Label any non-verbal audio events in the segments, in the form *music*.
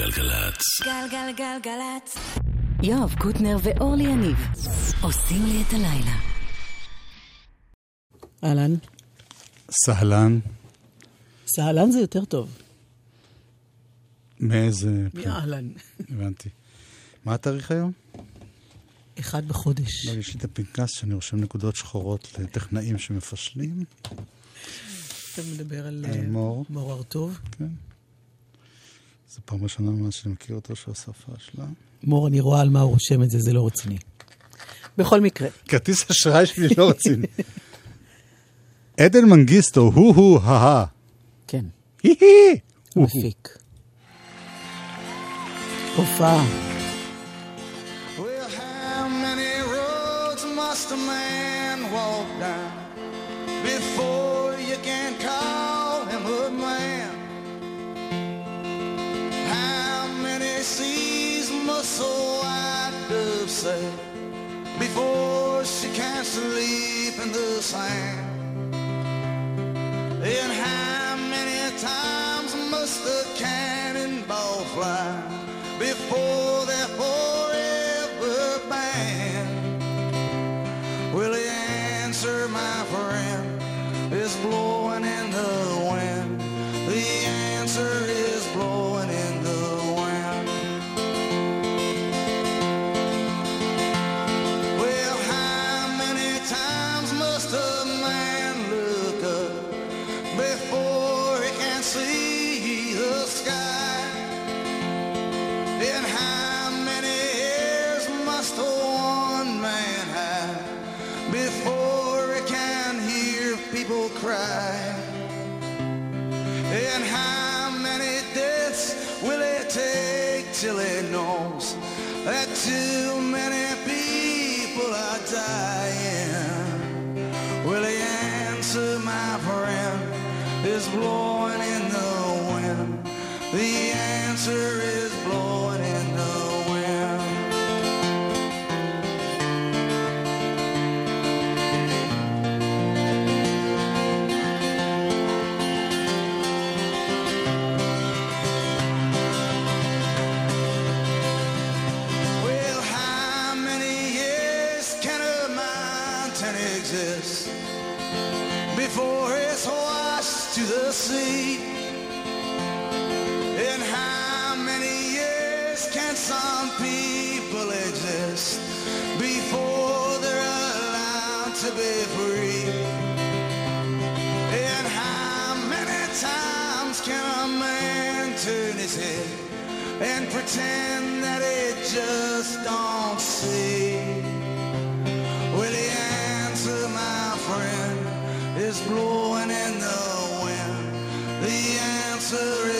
גלגלצ. גלגלגלגלצ. יואב קוטנר ואורלי יניב עושים לי את הלילה. אהלן. סהלן. סהלן זה יותר טוב. מאיזה... מאהלן. הבנתי. מה התאריך היום? אחד בחודש. לא, יש לי את הפנקס שאני רושם נקודות שחורות לטכנאים שמפשלים. אתה מדבר על על אה, מור. מור הרטוב. כן. זו פעם ראשונה ממש שאני מכיר אותו שעושה פשלה. מור, אני רואה על מה הוא רושם את זה, זה לא רציני. בכל מקרה, כרטיס אשראי שלי לא רציני. עדן מנגיסטו, הוא-הוא, הא-הא. כן, הי-הי. מפיק. הופעה. Sail before she can sleep in the sand? And how many times must the cannonball fly before he can hear people cry? And how many deaths will it take till it knows that too many people are dying? Will the answer, my friend, is blowing in the wind. The answer some people exist before they're allowed to be free? And how many times can a man turn his head and pretend that he just don't see? Well, the answer, my friend, is blowing in the wind. The answer is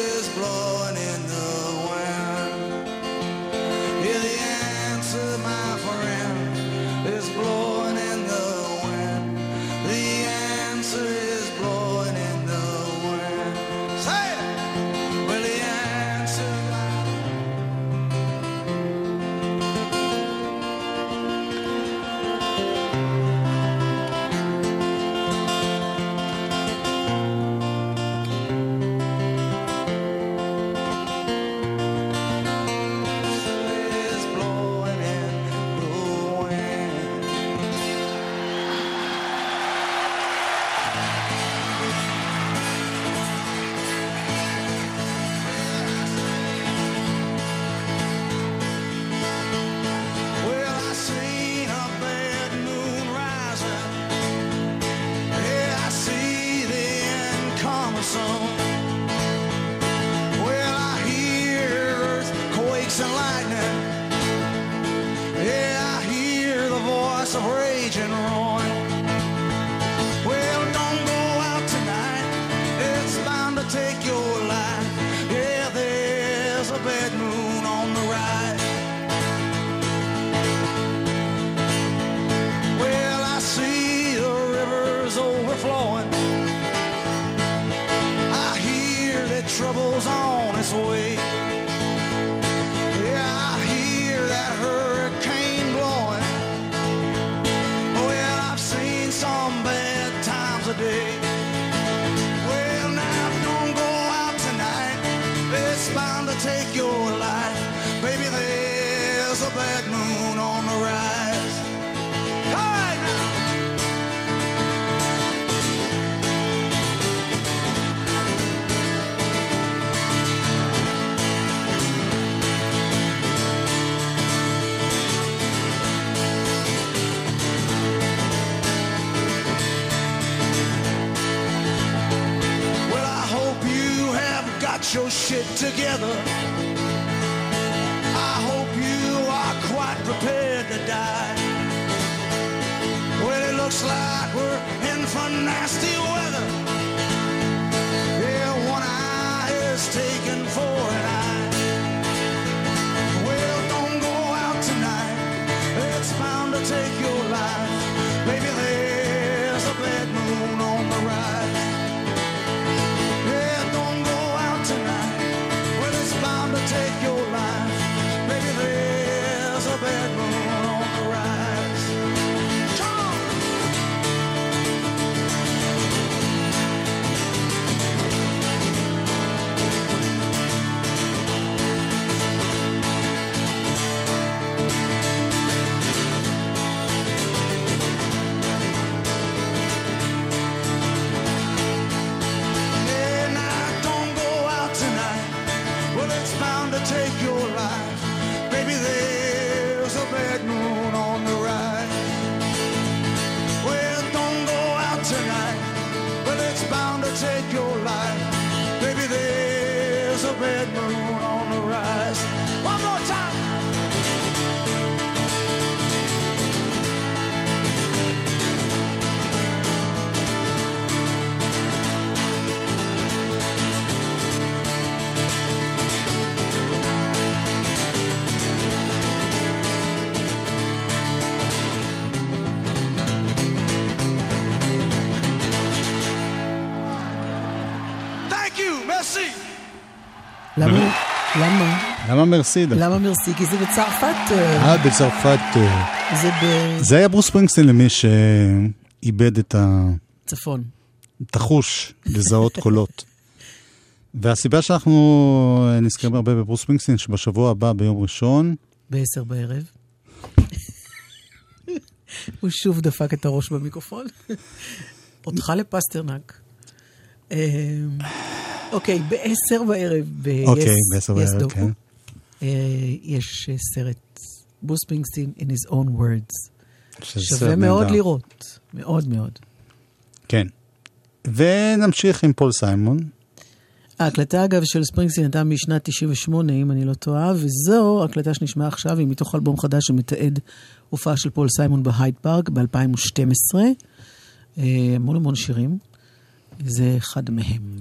your shit together. I hope you are quite prepared to die. Well, it looks like we're in for nasty weather. Yeah, one eye is taken for an eye. today. למה? למה? למה מרסי? למה מרסי? כי זה בצרפת. אה, אה, בצרפת. אה, זה זה היה ברוס פרינגסטין למי שאיבד את ה... בצפון. את החוש לזהות *laughs* קולות. והסיבה שאנחנו נזכרים הרבה בברוס פרינגסטין, שבשבוע הבא, ביום ראשון, בעשר בערב. *laughs* הוא שוב דפק את הראש במיקרופון. *laughs* אותך לפסטרנק. אוקיי, בעשר בערב, אוקיי, בעשר בערב, כן. אה, יש אה, סרט, ברוס ספרינגסטין in his own words. שווה מאוד. לראות, מאוד מאוד. כן. ונמשיך עם פול סיימון. ההקלטה, אגב, של ספרינגסטין הייתה משנת 98, אם אני לא טועה, וזו הקלטה שנשמעה עכשיו, היא מתוך אלבום חדש שמתעד הופעה של פול סיימון בהייד פארק ב-2012. אה, המון המון שירים. זה אחד מהם.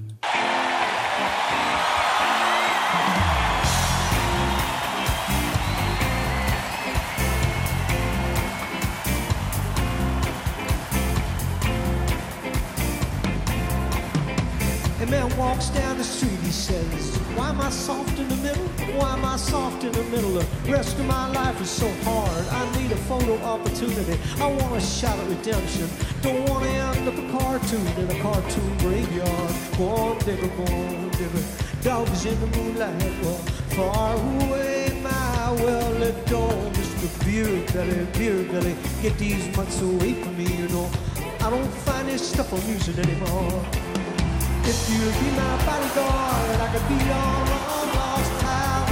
Walks down the street, he says, Why am I soft in the middle? Why am I soft in the middle? The rest of my life is so hard. I need a photo opportunity. I want a shot at redemption. Don't want to end up a cartoon in a cartoon graveyard. Go on, digger, go on, digger. Dogs in the moonlight, well, far away, my well-lit dome. Mr. Beer Belly, Beer Belly, get these months away from me, you know. I don't find this stuff amusing anymore. If you'll be my bodyguard, I could be your long lost pal.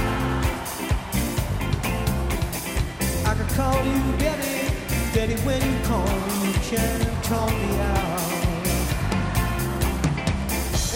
I could call you Betty, Betty when you call me, you can call me out.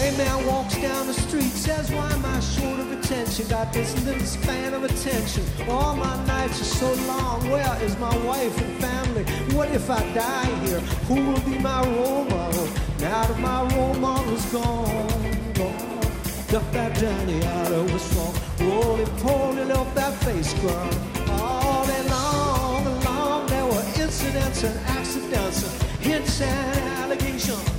A man walks down the street, says, Why am I short of attention? Got this little span of attention. All my nights are so long. Where is my wife and family? What if I die here? Who will be my role model? Now that my role model's gone, gone. Duck that Johnny out of what's wrong. Roly poly, left that face ground. All day long, along, there were incidents and accidents, and hints and allegations.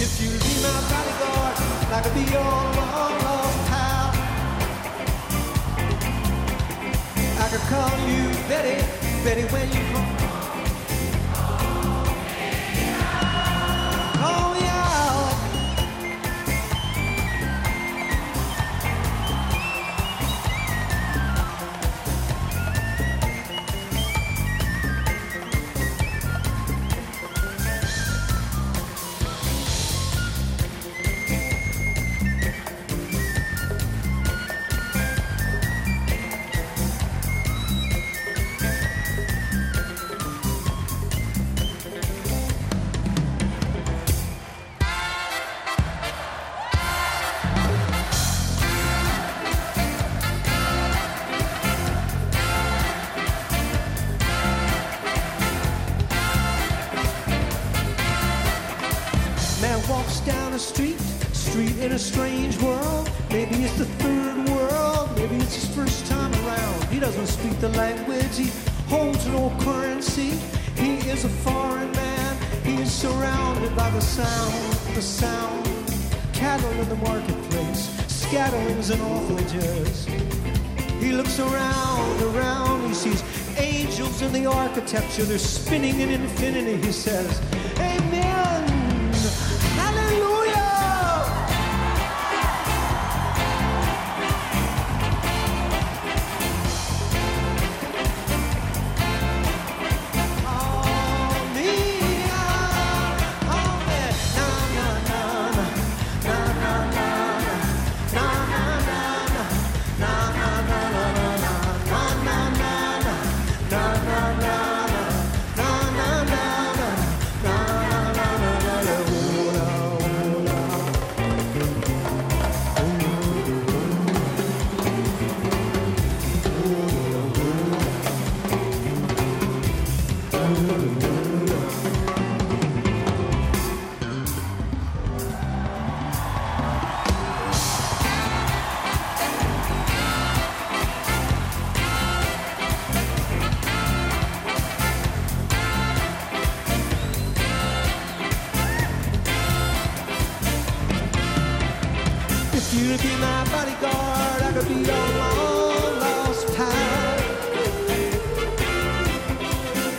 If you be my bodyguard, I could be your long lost pal. I could call you Betty, Betty when you call. The language, he holds no currency. He is a foreign man, he is surrounded by the sound, the sound. Cattle in the marketplace, scatterings and orphanages. He looks around, around, he sees angels in the architecture, they're spinning in infinity. He says, If you'd be my bodyguard, I could be your long lost pal.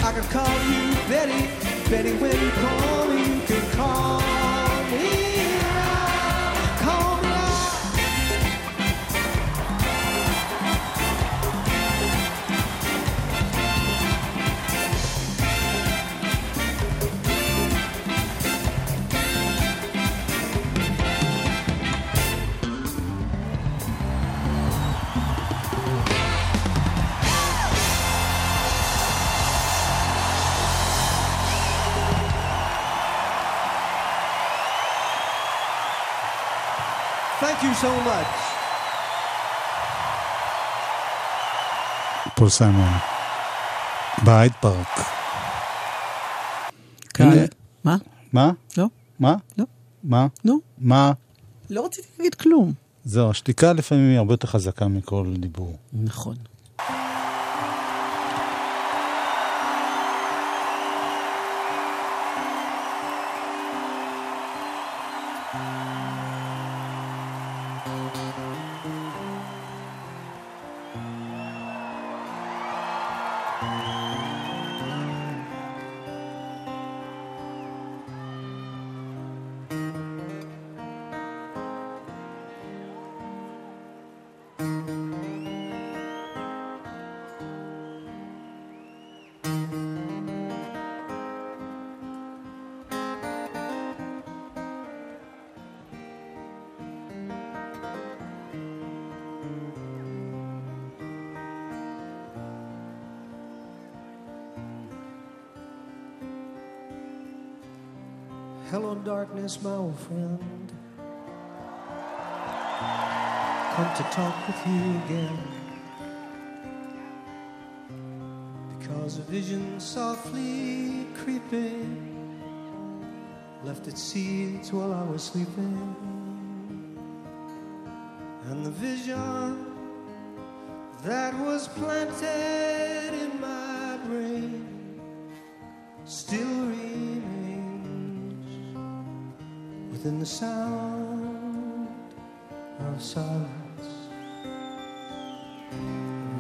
I could call you Betty, Betty when you call so much. פול סיימון. בהייד פארק. מה? מה? לא, מה? לא. מה? נו, מה? לא רציתי להגיד כלום. זהו, השתיקה לפעמים היא הרבה יותר חזקה מכל דיבור. נכון. Hello, darkness, my old friend. Come to talk with you again. Because a vision softly creeping left its seeds while I was sleeping.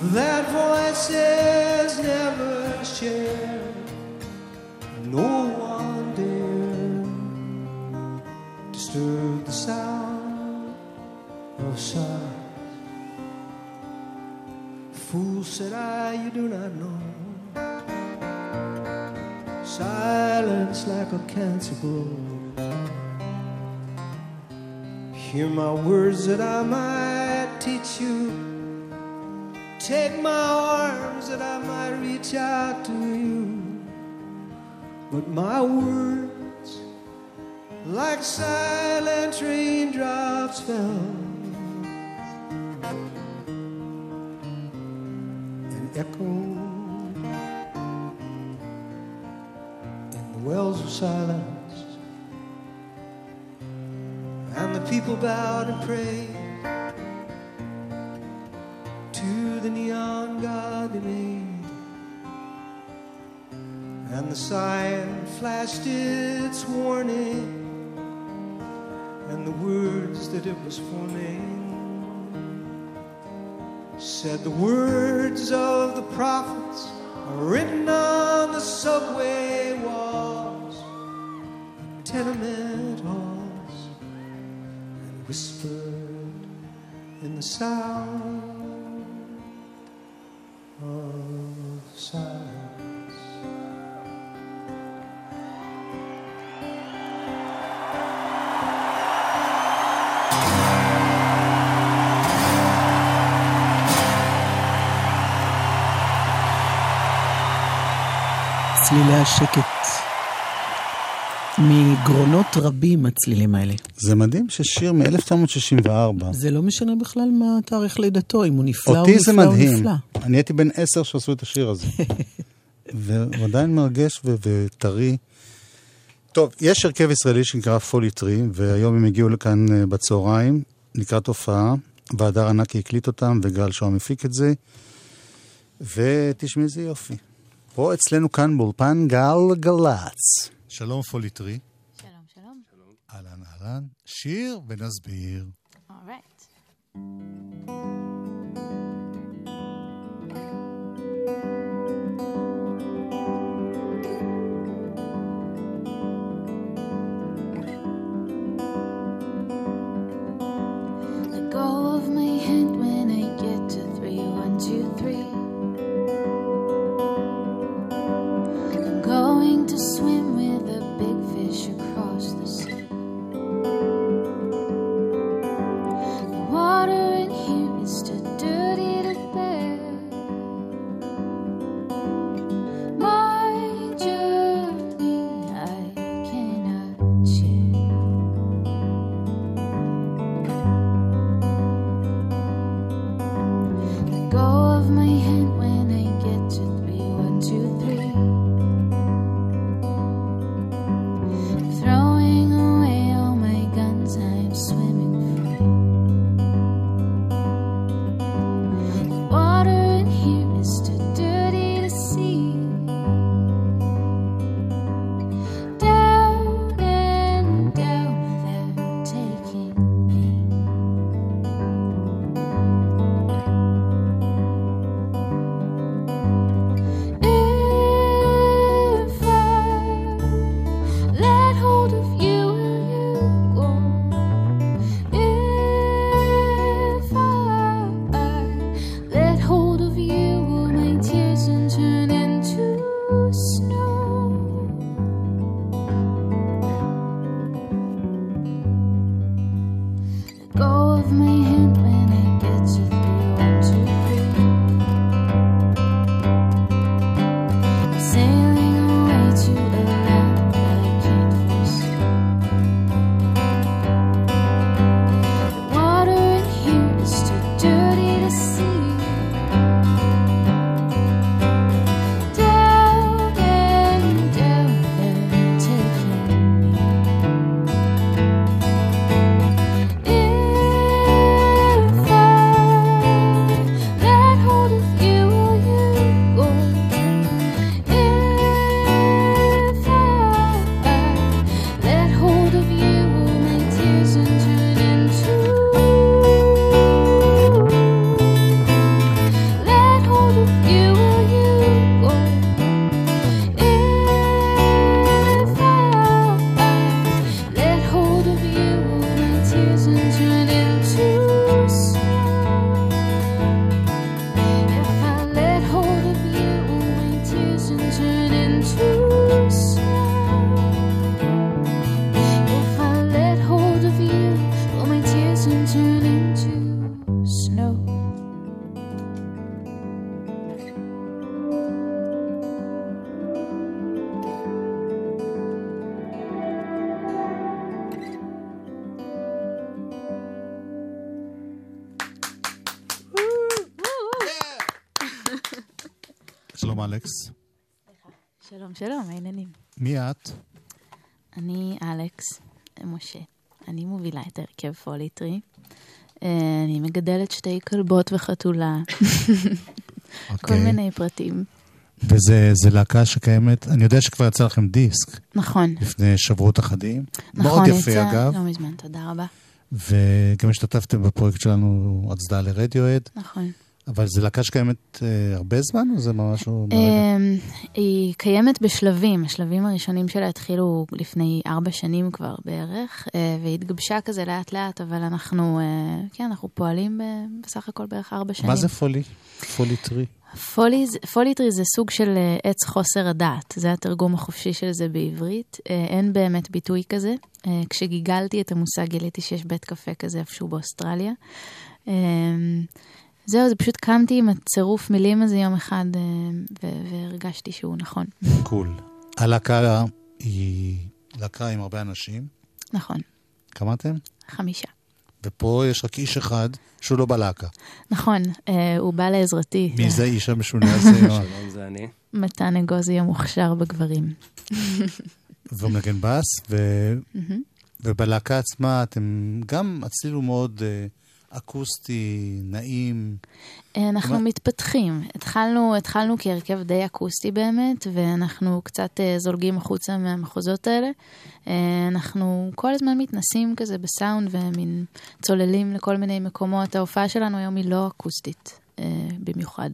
that voices never share. No one dare disturb the sound of sighs. Fool said I, you do not know. Silence like a cancer grows. Hear my words that I might teach you. Take my arms that I might reach out to you. But my words, like silent raindrops, fell and echoed in the wells of silence. And the people bowed and prayed sign flashed its warning and the words that it was forming said the words of the prophets are written on the subway walls, tenement halls, and whispered in the sound of צלילי השקט. מגרונות רבים הצלילים האלה. זה מדהים ששיר מ-1964. זה לא משנה בכלל מה תאריך לידתו, אם הוא נפלא או אותי זה נפלא או מדהים. נפלא. אני הייתי בן עשר שעשו את השיר הזה. *laughs* והוא עדיין מרגש וטרי. טוב, יש הרכב ישראלי שנקרא פולי טרי, והיום הם הגיעו לכאן אה, בצהריים, לקראת הופעה, והדר ענקי הקליט אותם, וגל שוהם הפיק את זה, ותשמעי איזה יופי. פה אצלנו כאן באולפן גל גלצ. שלום פולי טרי. שלום, שלום. אהלן אהלן. שיר ונסביר. אורייט. Let אלכס. שלום, שלום, העניינים? מי את? אני אלכס משה. אני מובילה את הרכב פוליטרי. אה, אני מגדלת שתי כלבות וחתולה, *laughs* כל אוקיי. מיני פרטים. וזה זה להקה שקיימת, אני יודע שכבר יצא לכם דיסק נכון, לפני שבועות אחדים. נכון, מאוד יפה יצא אגב. לא מזמן, תודה רבה. וגם השתתפתם בפרויקט שלנו, הצדעה לרדיואד, נכון. אבל זו להקה שקיימת אה, הרבה זמן, או זה. ברגע? אמ, היא קיימת בשלבים, השלבים הראשונים שלה התחילו לפני ארבע שנים כבר בערך, אה, והיא התגבשה כזה לאט לאט, אבל אנחנו, אה, כן, אנחנו פועלים ב- בסך הכל בערך ארבע שנים. מה זה Folly? Folly Tree? Folly's, Folly Tree זה סוג של אה, עץ חוסר הדעת, זה התרגום החופשי של זה בעברית. אה, אין באמת ביטוי כזה. אה, כשגיגלתי את המושג גיליתי שיש בית קפה כזה איפשהו באוסטרליה. זהו, זה פשוט קמתי עם הצירוף מילים הזה יום אחד, אה, ו- והרגשתי שהוא נכון. קול. הלהקה היא להקה עם הרבה אנשים. נכון, כמה אתם? חמישה. ופה יש רק איש אחד שהוא לא בלהקה. נכון, אה, הוא בא לעזרתי. מי זה האיש המשונה הזה? *laughs* שלום, זה אני. מתן אגוזי המוכשר בגברים. *laughs* והוא מנגן בס, ו... ובלהקה עצמה אתם גם הצליל הוא מאוד אה, אקוסטי, נעים. אה, אנחנו מה- מתפתחים. התחלנו, התחלנו כהרכב די אקוסטי באמת, ואנחנו קצת אה, זולגים החוצה מהמחוזות האלה. אה, אנחנו כל הזמן מתנסים כזה בסאונד ומין צוללים לכל מיני מקומות. ההופעה שלנו היום היא לא אקוסטית במיוחד.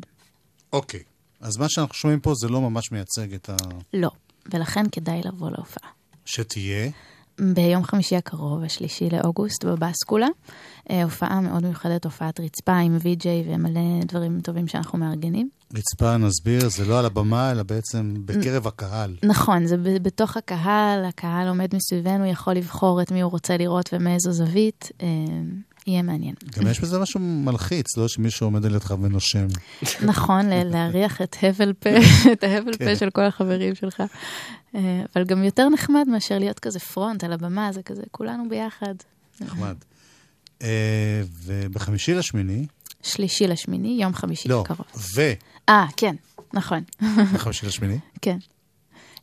אוקיי. אז מה שאנחנו שומעים פה זה לא ממש מייצג את ה... לא, ולכן כדאי לבוא להופעה. שתהיה. ביום חמישי הקרוב, השלישי לאוגוסט, בבאסקולה. אה, הופעה מאוד מיוחדת, הופעת רצפה עם וי-ג'יי ומלא דברים טובים שאנחנו מארגנים. רצפה, נסביר, זה לא על הבמה, אלא בעצם בקרב הקהל. נכון, זה בתוך הקהל, הקהל עומד מסביבנו, יכול לבחור את מי הוא רוצה לראות ומאיזו זווית. יהיה מעניין. גם יש בזה משהו מלחיץ, לא שמישהו עומד על ידך ונושם. נכון, להריח את הבל פה, *laughs* את ההבל כן. פה של כל החברים שלך. אה, אבל גם יותר נחמד מאשר להיות כזה פרונט על הבמה, זה כזה כולנו ביחד. נחמד. אה, ובחמישי לשמיני, שלישי לשמיני, יום חמישי לא, הקרוב. ו... אה, כן, נכון. *laughs* בחמישי לשמיני, כן.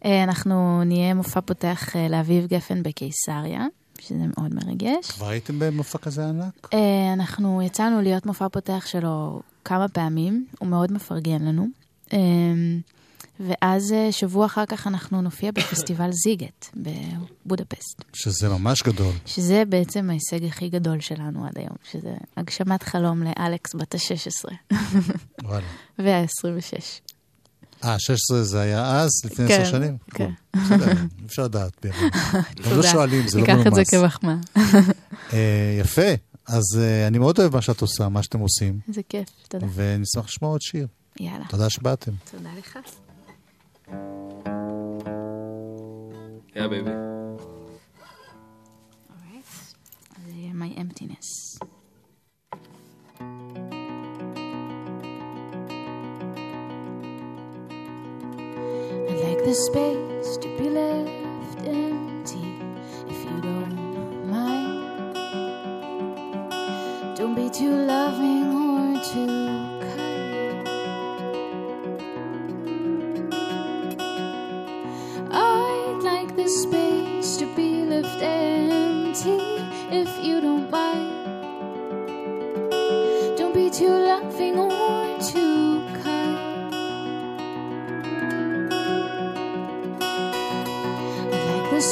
אה, אנחנו נהיה מופע פותח לאביב גפן בקיסריה, שזה מאוד מרגש. כבר הייתם במופע כזה ענק? אה, אנחנו יצאנו להיות מופע פותח שלו כמה פעמים, הוא מאוד מפרגן לנו. אה, ואז אה, שבוע אחר כך אנחנו נופיע בפסטיבל *laughs* זיגט בבודפסט, שזה ממש גדול. שזה בעצם ההישג הכי גדול שלנו עד היום, שזה הגשמת חלום לאלכס בת ה-16 וואלה. *laughs* וה-26. אה, 16 זה היה אז, לפני כן, עשר שנים? כן. בסדר, *laughs* אפשר לדעת. גם *laughs* לא תודה. שואלים, זה לא ניקח את זה מנומס. כמחמאה. *laughs* אה, יפה. אז אה, אני מאוד אוהב מה שאת עושה, מה שאתם עושים, איזה כיף, תודה. ונשמח לשמוע עוד שיר. יאללה. תודה שבאתם. תודה לך. יא בייבי. זה יהיה My Emptiness. The space to be left empty if you don't mind. Don't be too loving or too kind. I'd like the space to be left empty if you don't mind.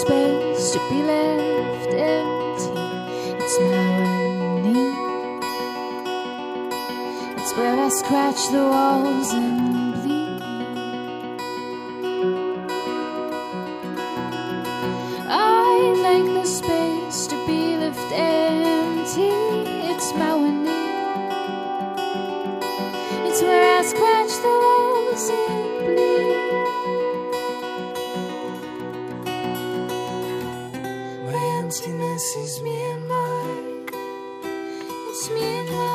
Space to be left empty. It's my need. It's where I scratch the walls and this is Myanmar. It's me and Myanmar.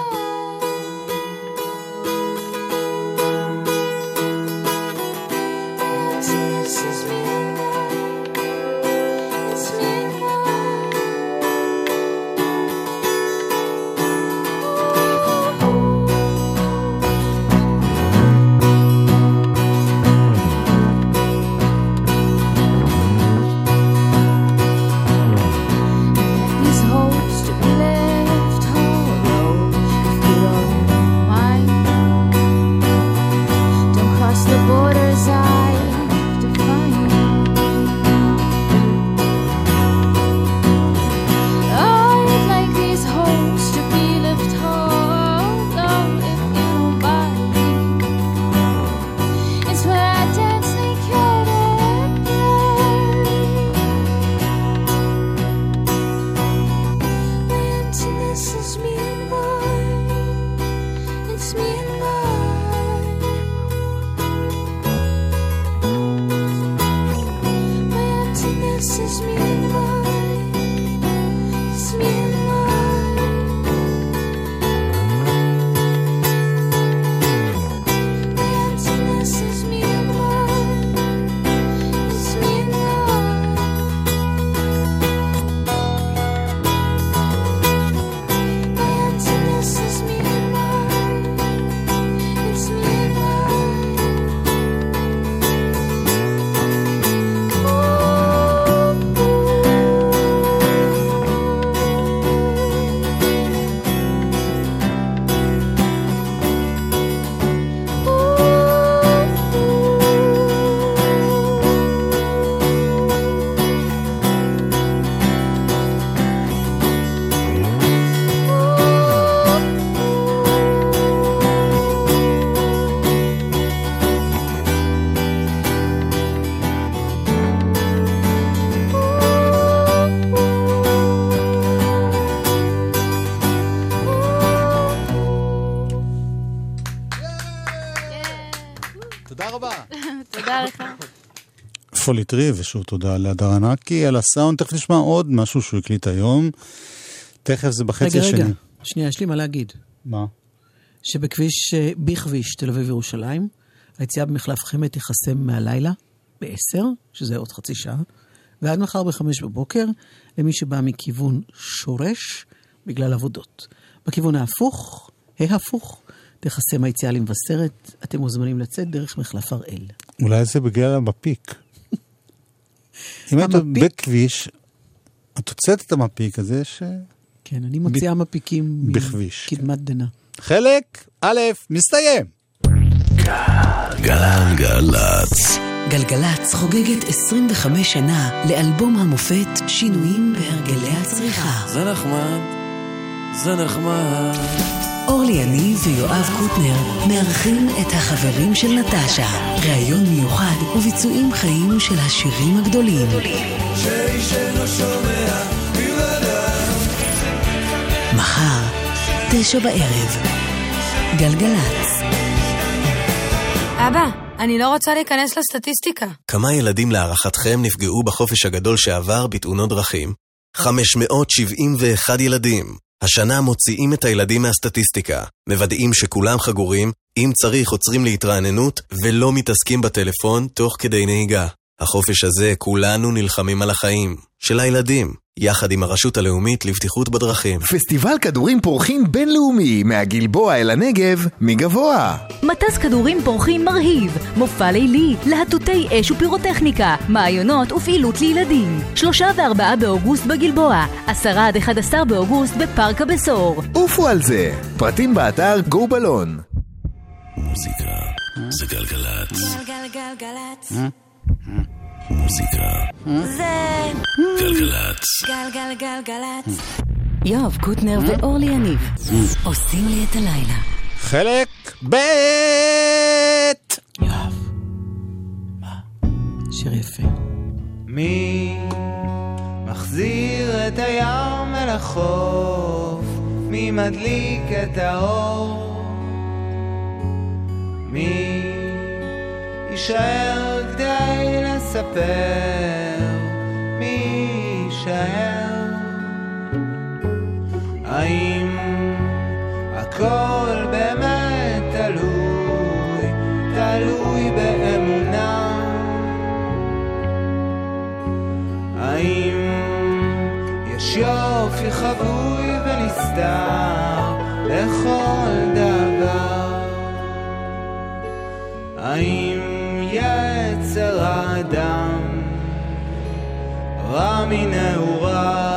פוליטרי, ושוב תודה להדר ענקי על הסאונד. תכף נשמע עוד משהו שהוא הקליט היום. תכף זה בחצי רגע, השני. רגע, שנייה, יש לי מה להגיד. מה? שבכביש, אה, בכביש תל אביב-ירושלים, היציאה במחלף חמד תיחסם מהלילה ב-10, שזה עוד חצי שעה, ועד מחר ב-5 בבוקר, למי שבא מכיוון שורש, בגלל עבודות. בכיוון ההפוך, ההפוך, תיחסם היציאה למבשרת, אתם מוזמנים לצאת דרך מחלף הראל. אולי זה בגלל המפיק. אם היית? בכביש, את הוצאת את המפיק, אז יש... אה, כן, אני מוציאה מפיקים בכביש, מקדמת דנא. חלק א', מסתיים. גלגלצ. גלגלצ חוגגת 25 שנה לאלבום המופת שינויים בהרגלי הצריכה. זה נחמד, זה נחמד. אורלי יניב ויואב קוטנר מארחים את החברים של נטשה. ראיון מיוחד וביצועים חיים של השירים הגדולים. מחר, תשע בערב. גלגלצ. אבא, אני לא רוצה להיכנס לסטטיסטיקה. כמה ילדים להערכתכם נפגעו בחופש הגדול שעבר בתאונות דרכים? 571 ילדים. השנה מוציאים את הילדים מהסטטיסטיקה, מוודאים שכולם חגורים, אם צריך עוצרים להתרעננות, ולא מתעסקים בטלפון תוך כדי נהיגה. החופש הזה כולנו נלחמים על החיים. של הילדים, יחד עם הרשות הלאומית לבטיחות בדרכים. פסטיבל כדורים פורחים בינלאומי מהגלבוע אל הנגב מגבוה. מטס כדורים פורחים מרהיב, מופע לילי, להטוטי אש ופירוטכניקה, מעיונות ופעילות לילדים. שלושה וארבעה באוגוסט בגלבוע, עשרה עד אחד עשר באוגוסט בפארק הבשור. עופו על זה, פרטים באתר גו בלון. מוזיקה זה גלגלצ. גלגלגלגלצ. מוזיקה זה גלגלצ. גלגלגלגלצ. יואב קוטנר ואורלי יניב עושים לי את הלילה. חלק ב' שיר יפה. מי מחזיר את הים אל החוף? מי מדליק את האור? מי יישאר כדי לספר? מי יישאר? האם הכל באמת תלוי, תלוי באמונה. האם יש יופי חבוי ונסתר לכל من أوغاد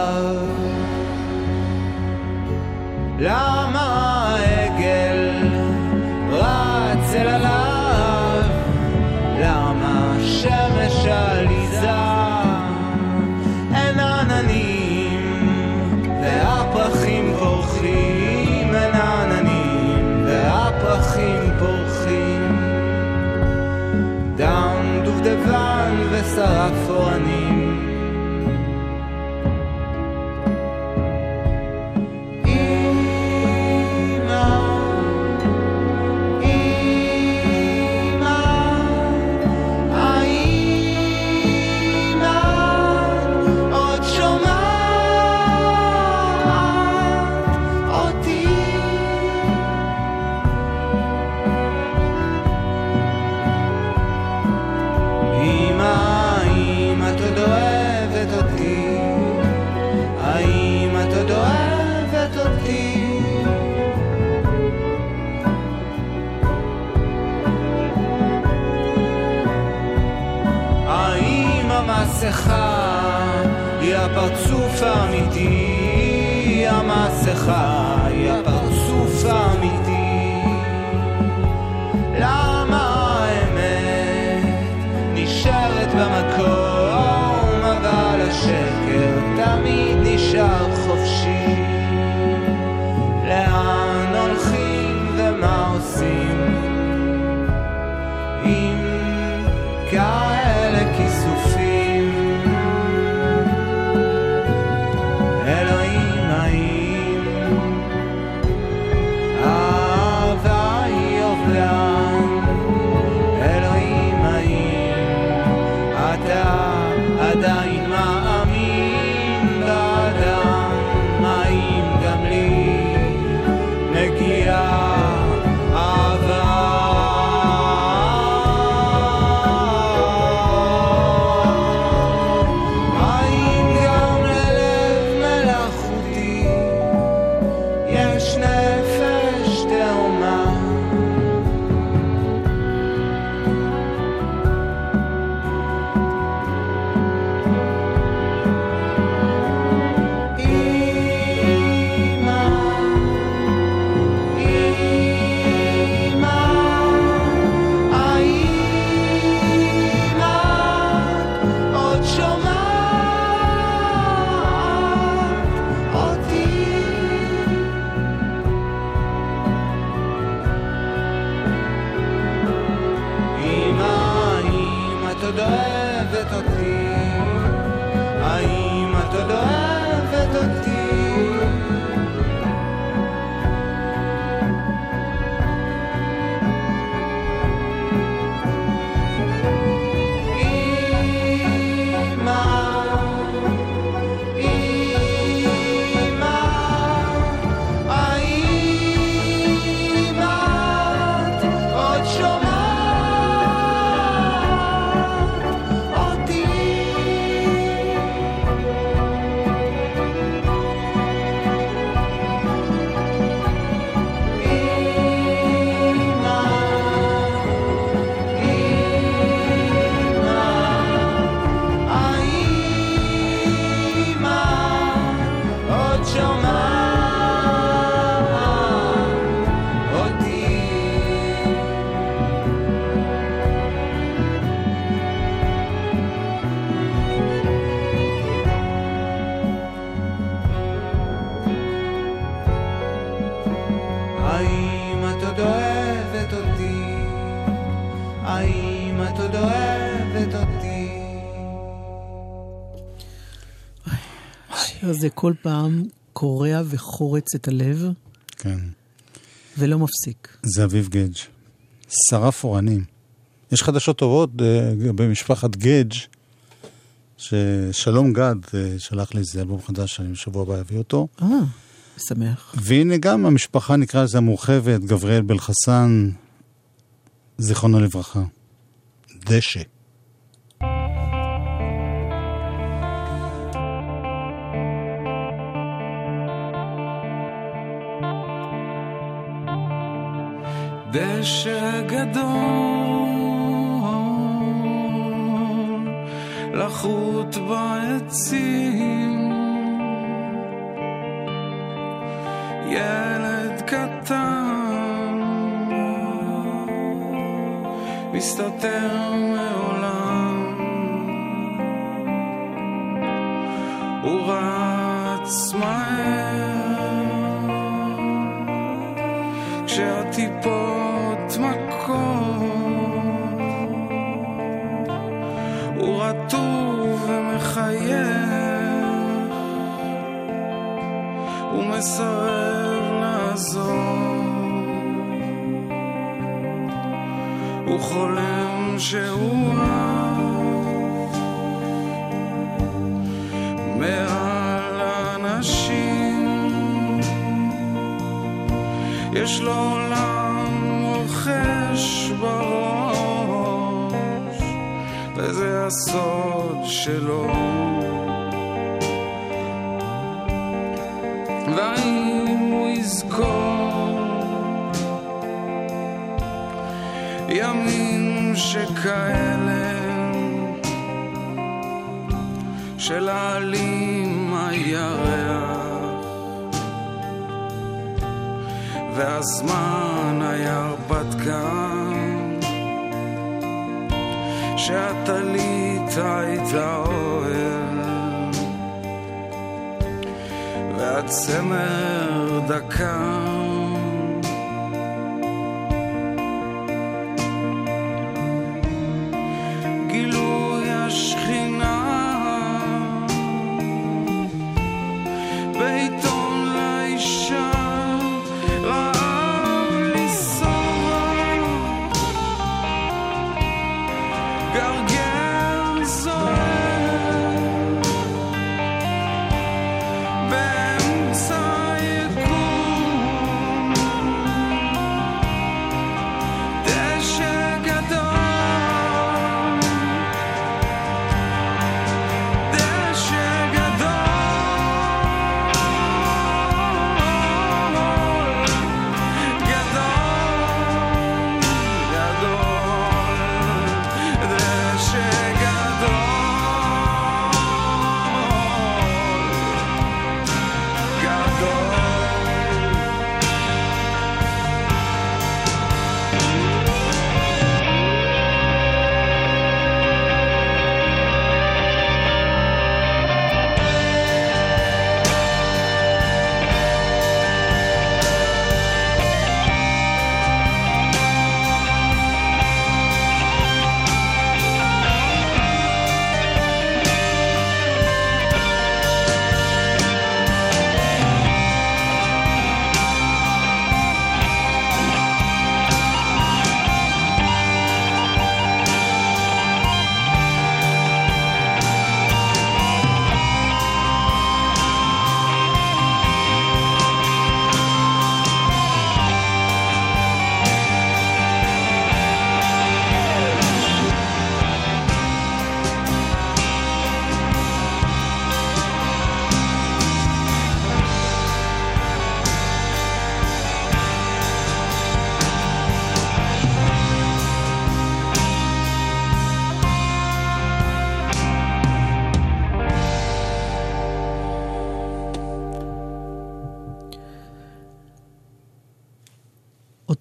הזה כל פעם קורע וחורץ את הלב, כן. ולא מפסיק. זה אביב גדג'. שרף אורנים. יש חדשות טובות אה, במשפחת גדג', ששלום גד אה, שלח לי איזה אלבום חדש שאני בשבוע הבא אביא אותו. אה, שמח. והנה גם המשפחה, נקרא לזה המורחבת, גבריאל בלחסן, זיכרונו לברכה. דשא. דשא גדול לחוט בעצים. ילד קטן מסתתר מעולם חולם שהוא אהב מעל אנשים יש לו עולם שכאלה של העלים הירח. והזמן היה הרפתקן שהטלית הייתה אוהל והצמר דקה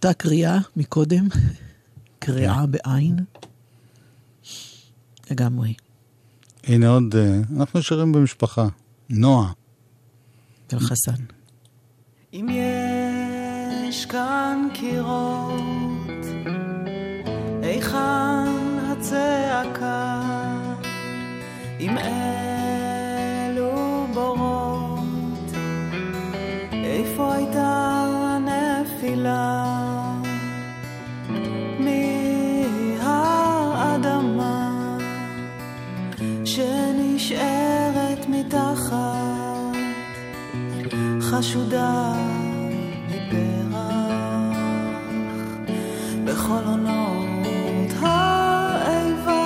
אותה קריאה מקודם, קריאה בעין. לגמרי. הנה עוד, אה, אנחנו נשארים במשפחה. נועה. של חסן. אם יש כאן קירות, היכן הצעקה? אם אלו בורות, איפה הייתה הנפילה? שנשארת מתחת, חשודה מפרח בכל עונות האיבה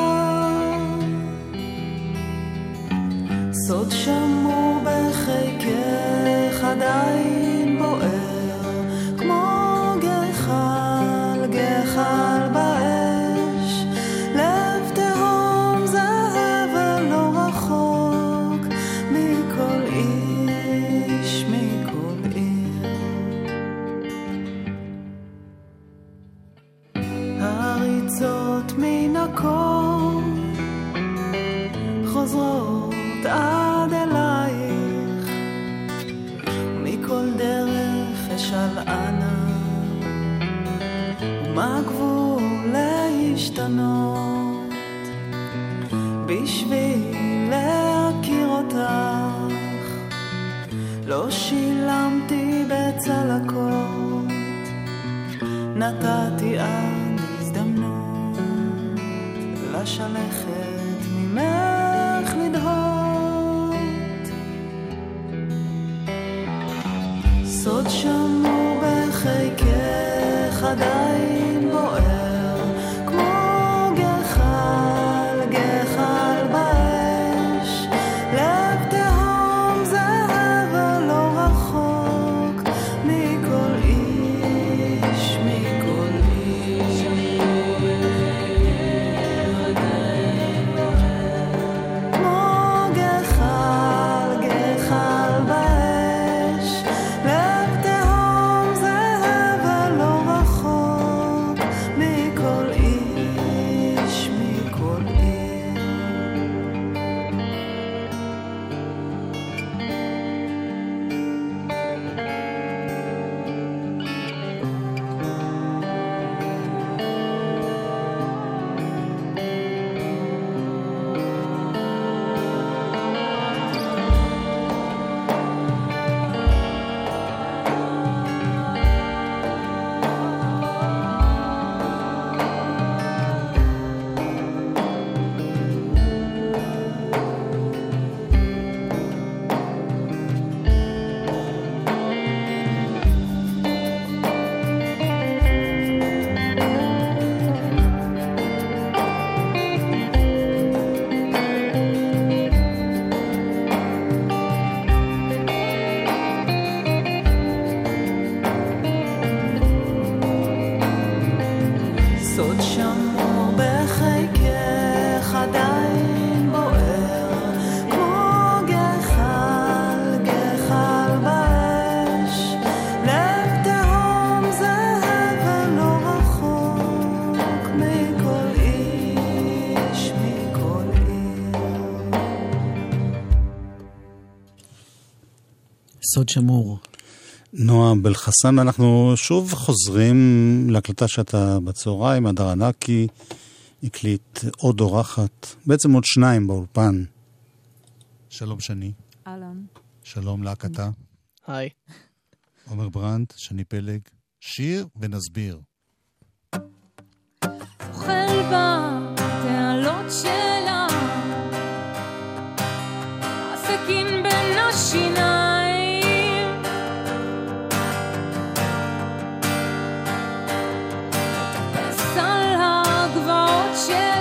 סוד שמור בחיקך עדיין הריצות מן הקור חוזרות עד אלייך. מכל דרך אשאל אנה ומה הגבול להשתנות? בשביל להכיר אותך לא שילמתי בצלקות. נתתי עד בחיקך סוד שמור. נועה בלחסן, אנחנו שוב חוזרים להקלטה שאתה בצהריים, הדר ענקי הקליט עוד אורחת, בעצם עוד שניים באולפן. שלום שני, אהלן. שלום להקתה, היי. עומר ברנד, שני פלג, שיר ונסביר. אוכל בתעלות שלה, הסכין בין השיניים. share.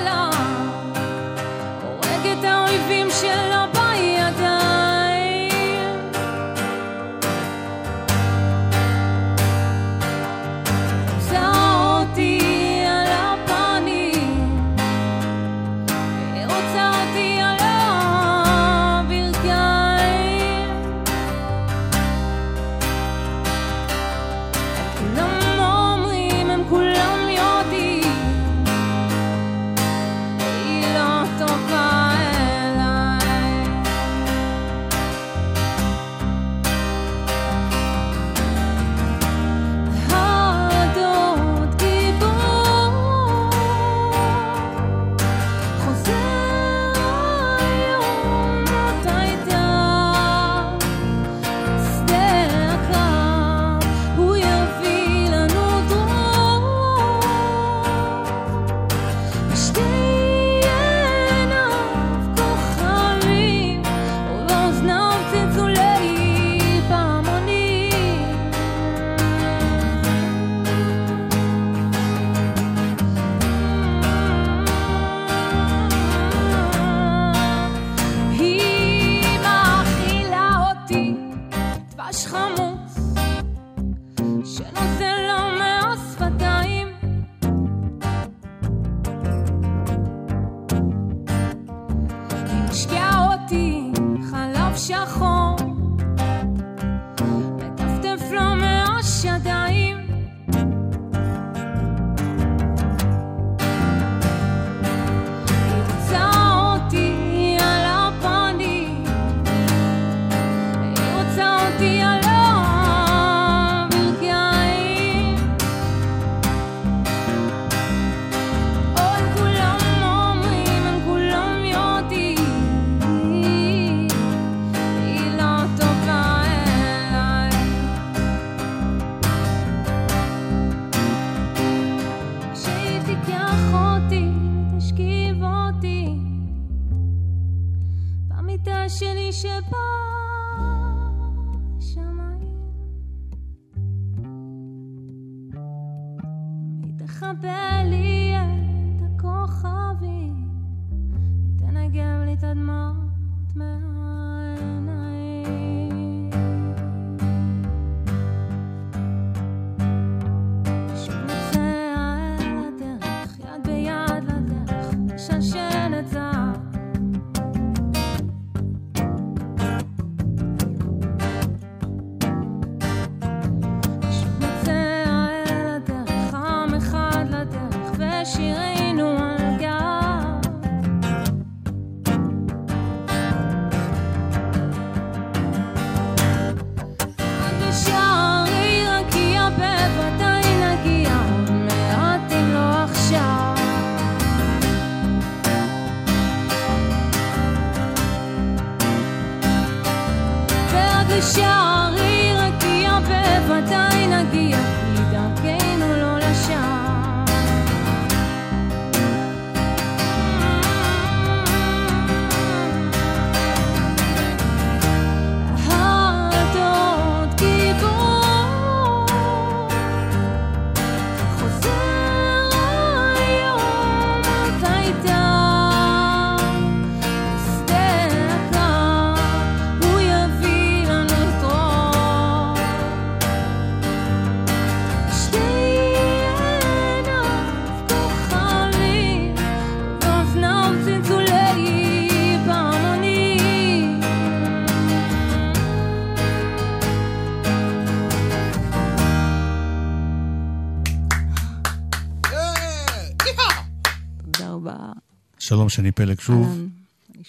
שני פלג שוב. אהלן.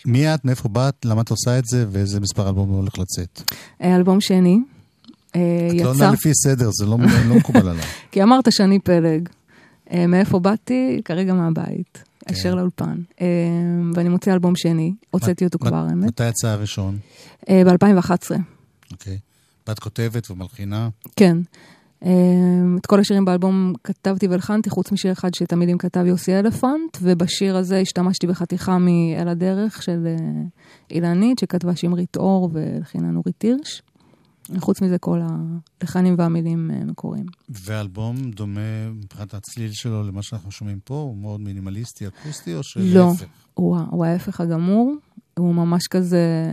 מי את, מאיפה באת, למה את עושה את זה, ואיזה מספר אלבום הולך לצאת? אה, אלבום שני. אה, את לא עונה לפי סדר, זה לא לא מקובל עליי. *laughs* כי אמרת שאני פלג. אה, מאיפה באתי? כרגע מהבית. אשר לאולפן. אה, ואני מוציאה אלבום שני, הוצאתי אותו כבר, האמת. מתי יצא הראשון? ב-2011. אוקיי. ואת כותבת ומלחינה? כן. אה, את כל השירים באלבום כתבתי והלחנתי, חוץ משיר אחד שאת המילים כתב יוסי אלפנט, ובשיר הזה השתמשתי בחתיכה מ"אל הדרך" של אה, אילנית, שכתבה שמרית אור והלחינה נורית הירש. חוץ מזה, כל הלחנים והמילים אה, מקוריים. ואלבום דומה מבחינת הצליל שלו למה שאנחנו שומעים פה? הוא מאוד מינימליסטי, אקוסטי, או שלהפך? לא, הוא ההפך הגמור, הוא ממש כזה...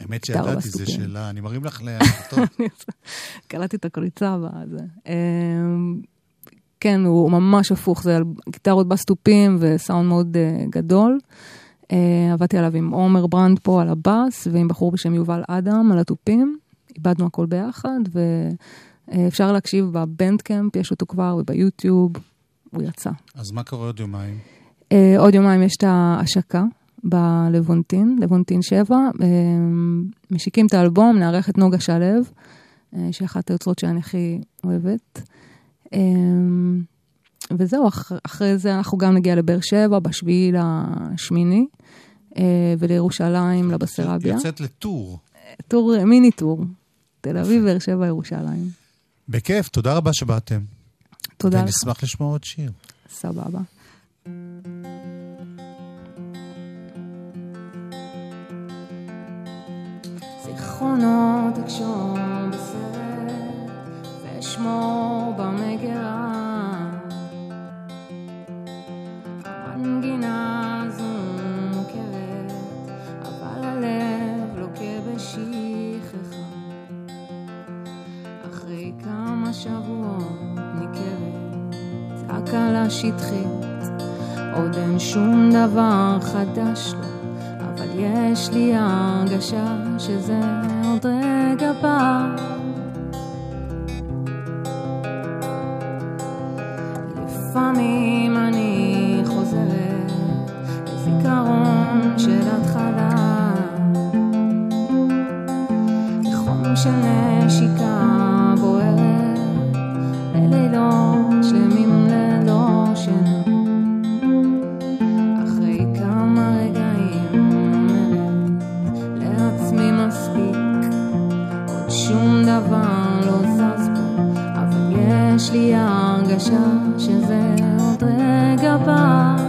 האמת שידעתי, זו. שאלה, אני מרים לך לכתוב. *laughs* קלטתי את הקריצה בזה. אמ, כן, הוא ממש הפוך, זה על גיטרות בסטופים וסאונד מאוד uh, גדול. Uh, עבדתי עליו עם עומר ברנד פה על הבאס, ועם בחור בשם יובל אדם על התופים. איבדנו הכל ביחד, ואפשר להקשיב בבנדקאמפ, יש אותו כבר, וביוטיוב, הוא יצא. אז מה קורה עוד יומיים? Uh, עוד יומיים יש את ההשקה בלוונטין, לוונטין 7. Uh, משיקים את האלבום, נארח את נוגה שלו, uh, שהיא אחת היוצרות שאני הכי אוהבת. Uh, וזהו, אח, אחרי זה אנחנו גם נגיע לבאר שבע, בשביעי לשמיני, ולירושלים, לבסרביה. יוצאת לטור. טור, מיני טור. תל אביב, באר שבע, ירושלים. בכיף, תודה רבה שבאתם. תודה לך. ונשמח לשמוע עוד שיר. סבבה. זיכרונות אקשור בסרט ואשמור במגירה. המנגינה הזו מוכרת, אבל הלב לוקה בשכחה. אחרי כמה שבועות התחלה שטחית, עוד אין שום דבר חדש לו, יש לי הרגשה שזה עוד רגע בא. לפעמים אני חוזרת לזיכרון של התחלה, יש לי הרגשה שזה עוד רגע בא.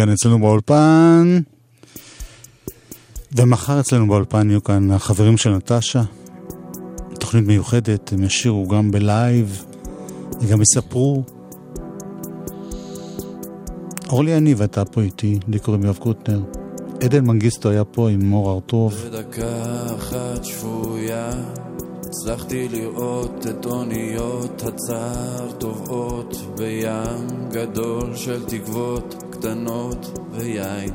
כאן אצלנו באולפן. ומחר אצלנו באולפן יהיו כאן החברים של נטשה. תוכנית מיוחדת, הם ישירו גם בלייב, וגם יספרו. אורלי יניב הייתה פה איתי, לי קוראים יואב קוטנר. עדן מנגיסטו היה פה עם מור ארטוב. בדקה אחת שפויה הצלחתי לראות את אוניות הצער טובעות בים גדול של תקוות קטנות ויין.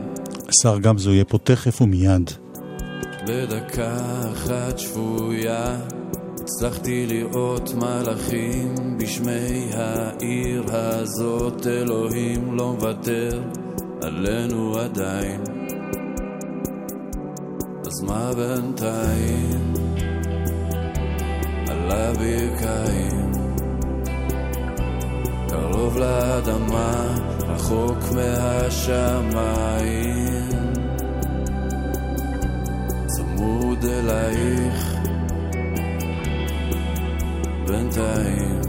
השר גמזו יהיה פה תכף ומיד. בדקה אחת שפויה הצלחתי לראות מלאכים בשמי העיר הזאת. אלוהים לא מוותר עלינו עדיין. אז מה בינתיים? על הברכיים. קרוב לאדמה רחוק מהשמיים. צמוד אלייך בינתיים.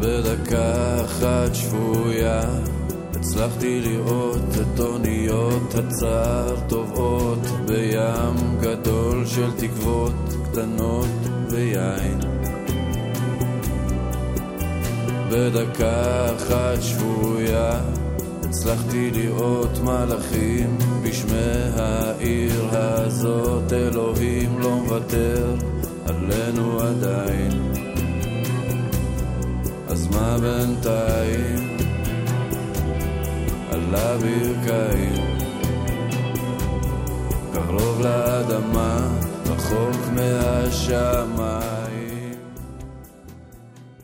בדקה אחת שבויה הצלחתי לראות את אוניות הצער טובעות בים גדול של תקוות קטנות ויין בדקה אחת שבויה. הצלחתי לראות מלאכים בשמי העיר הזאת. אלוהים לא מוותר עלינו עדיין. אז מה בינתיים? על הברכיים. קרוב לאדמה רחוק מהשמיים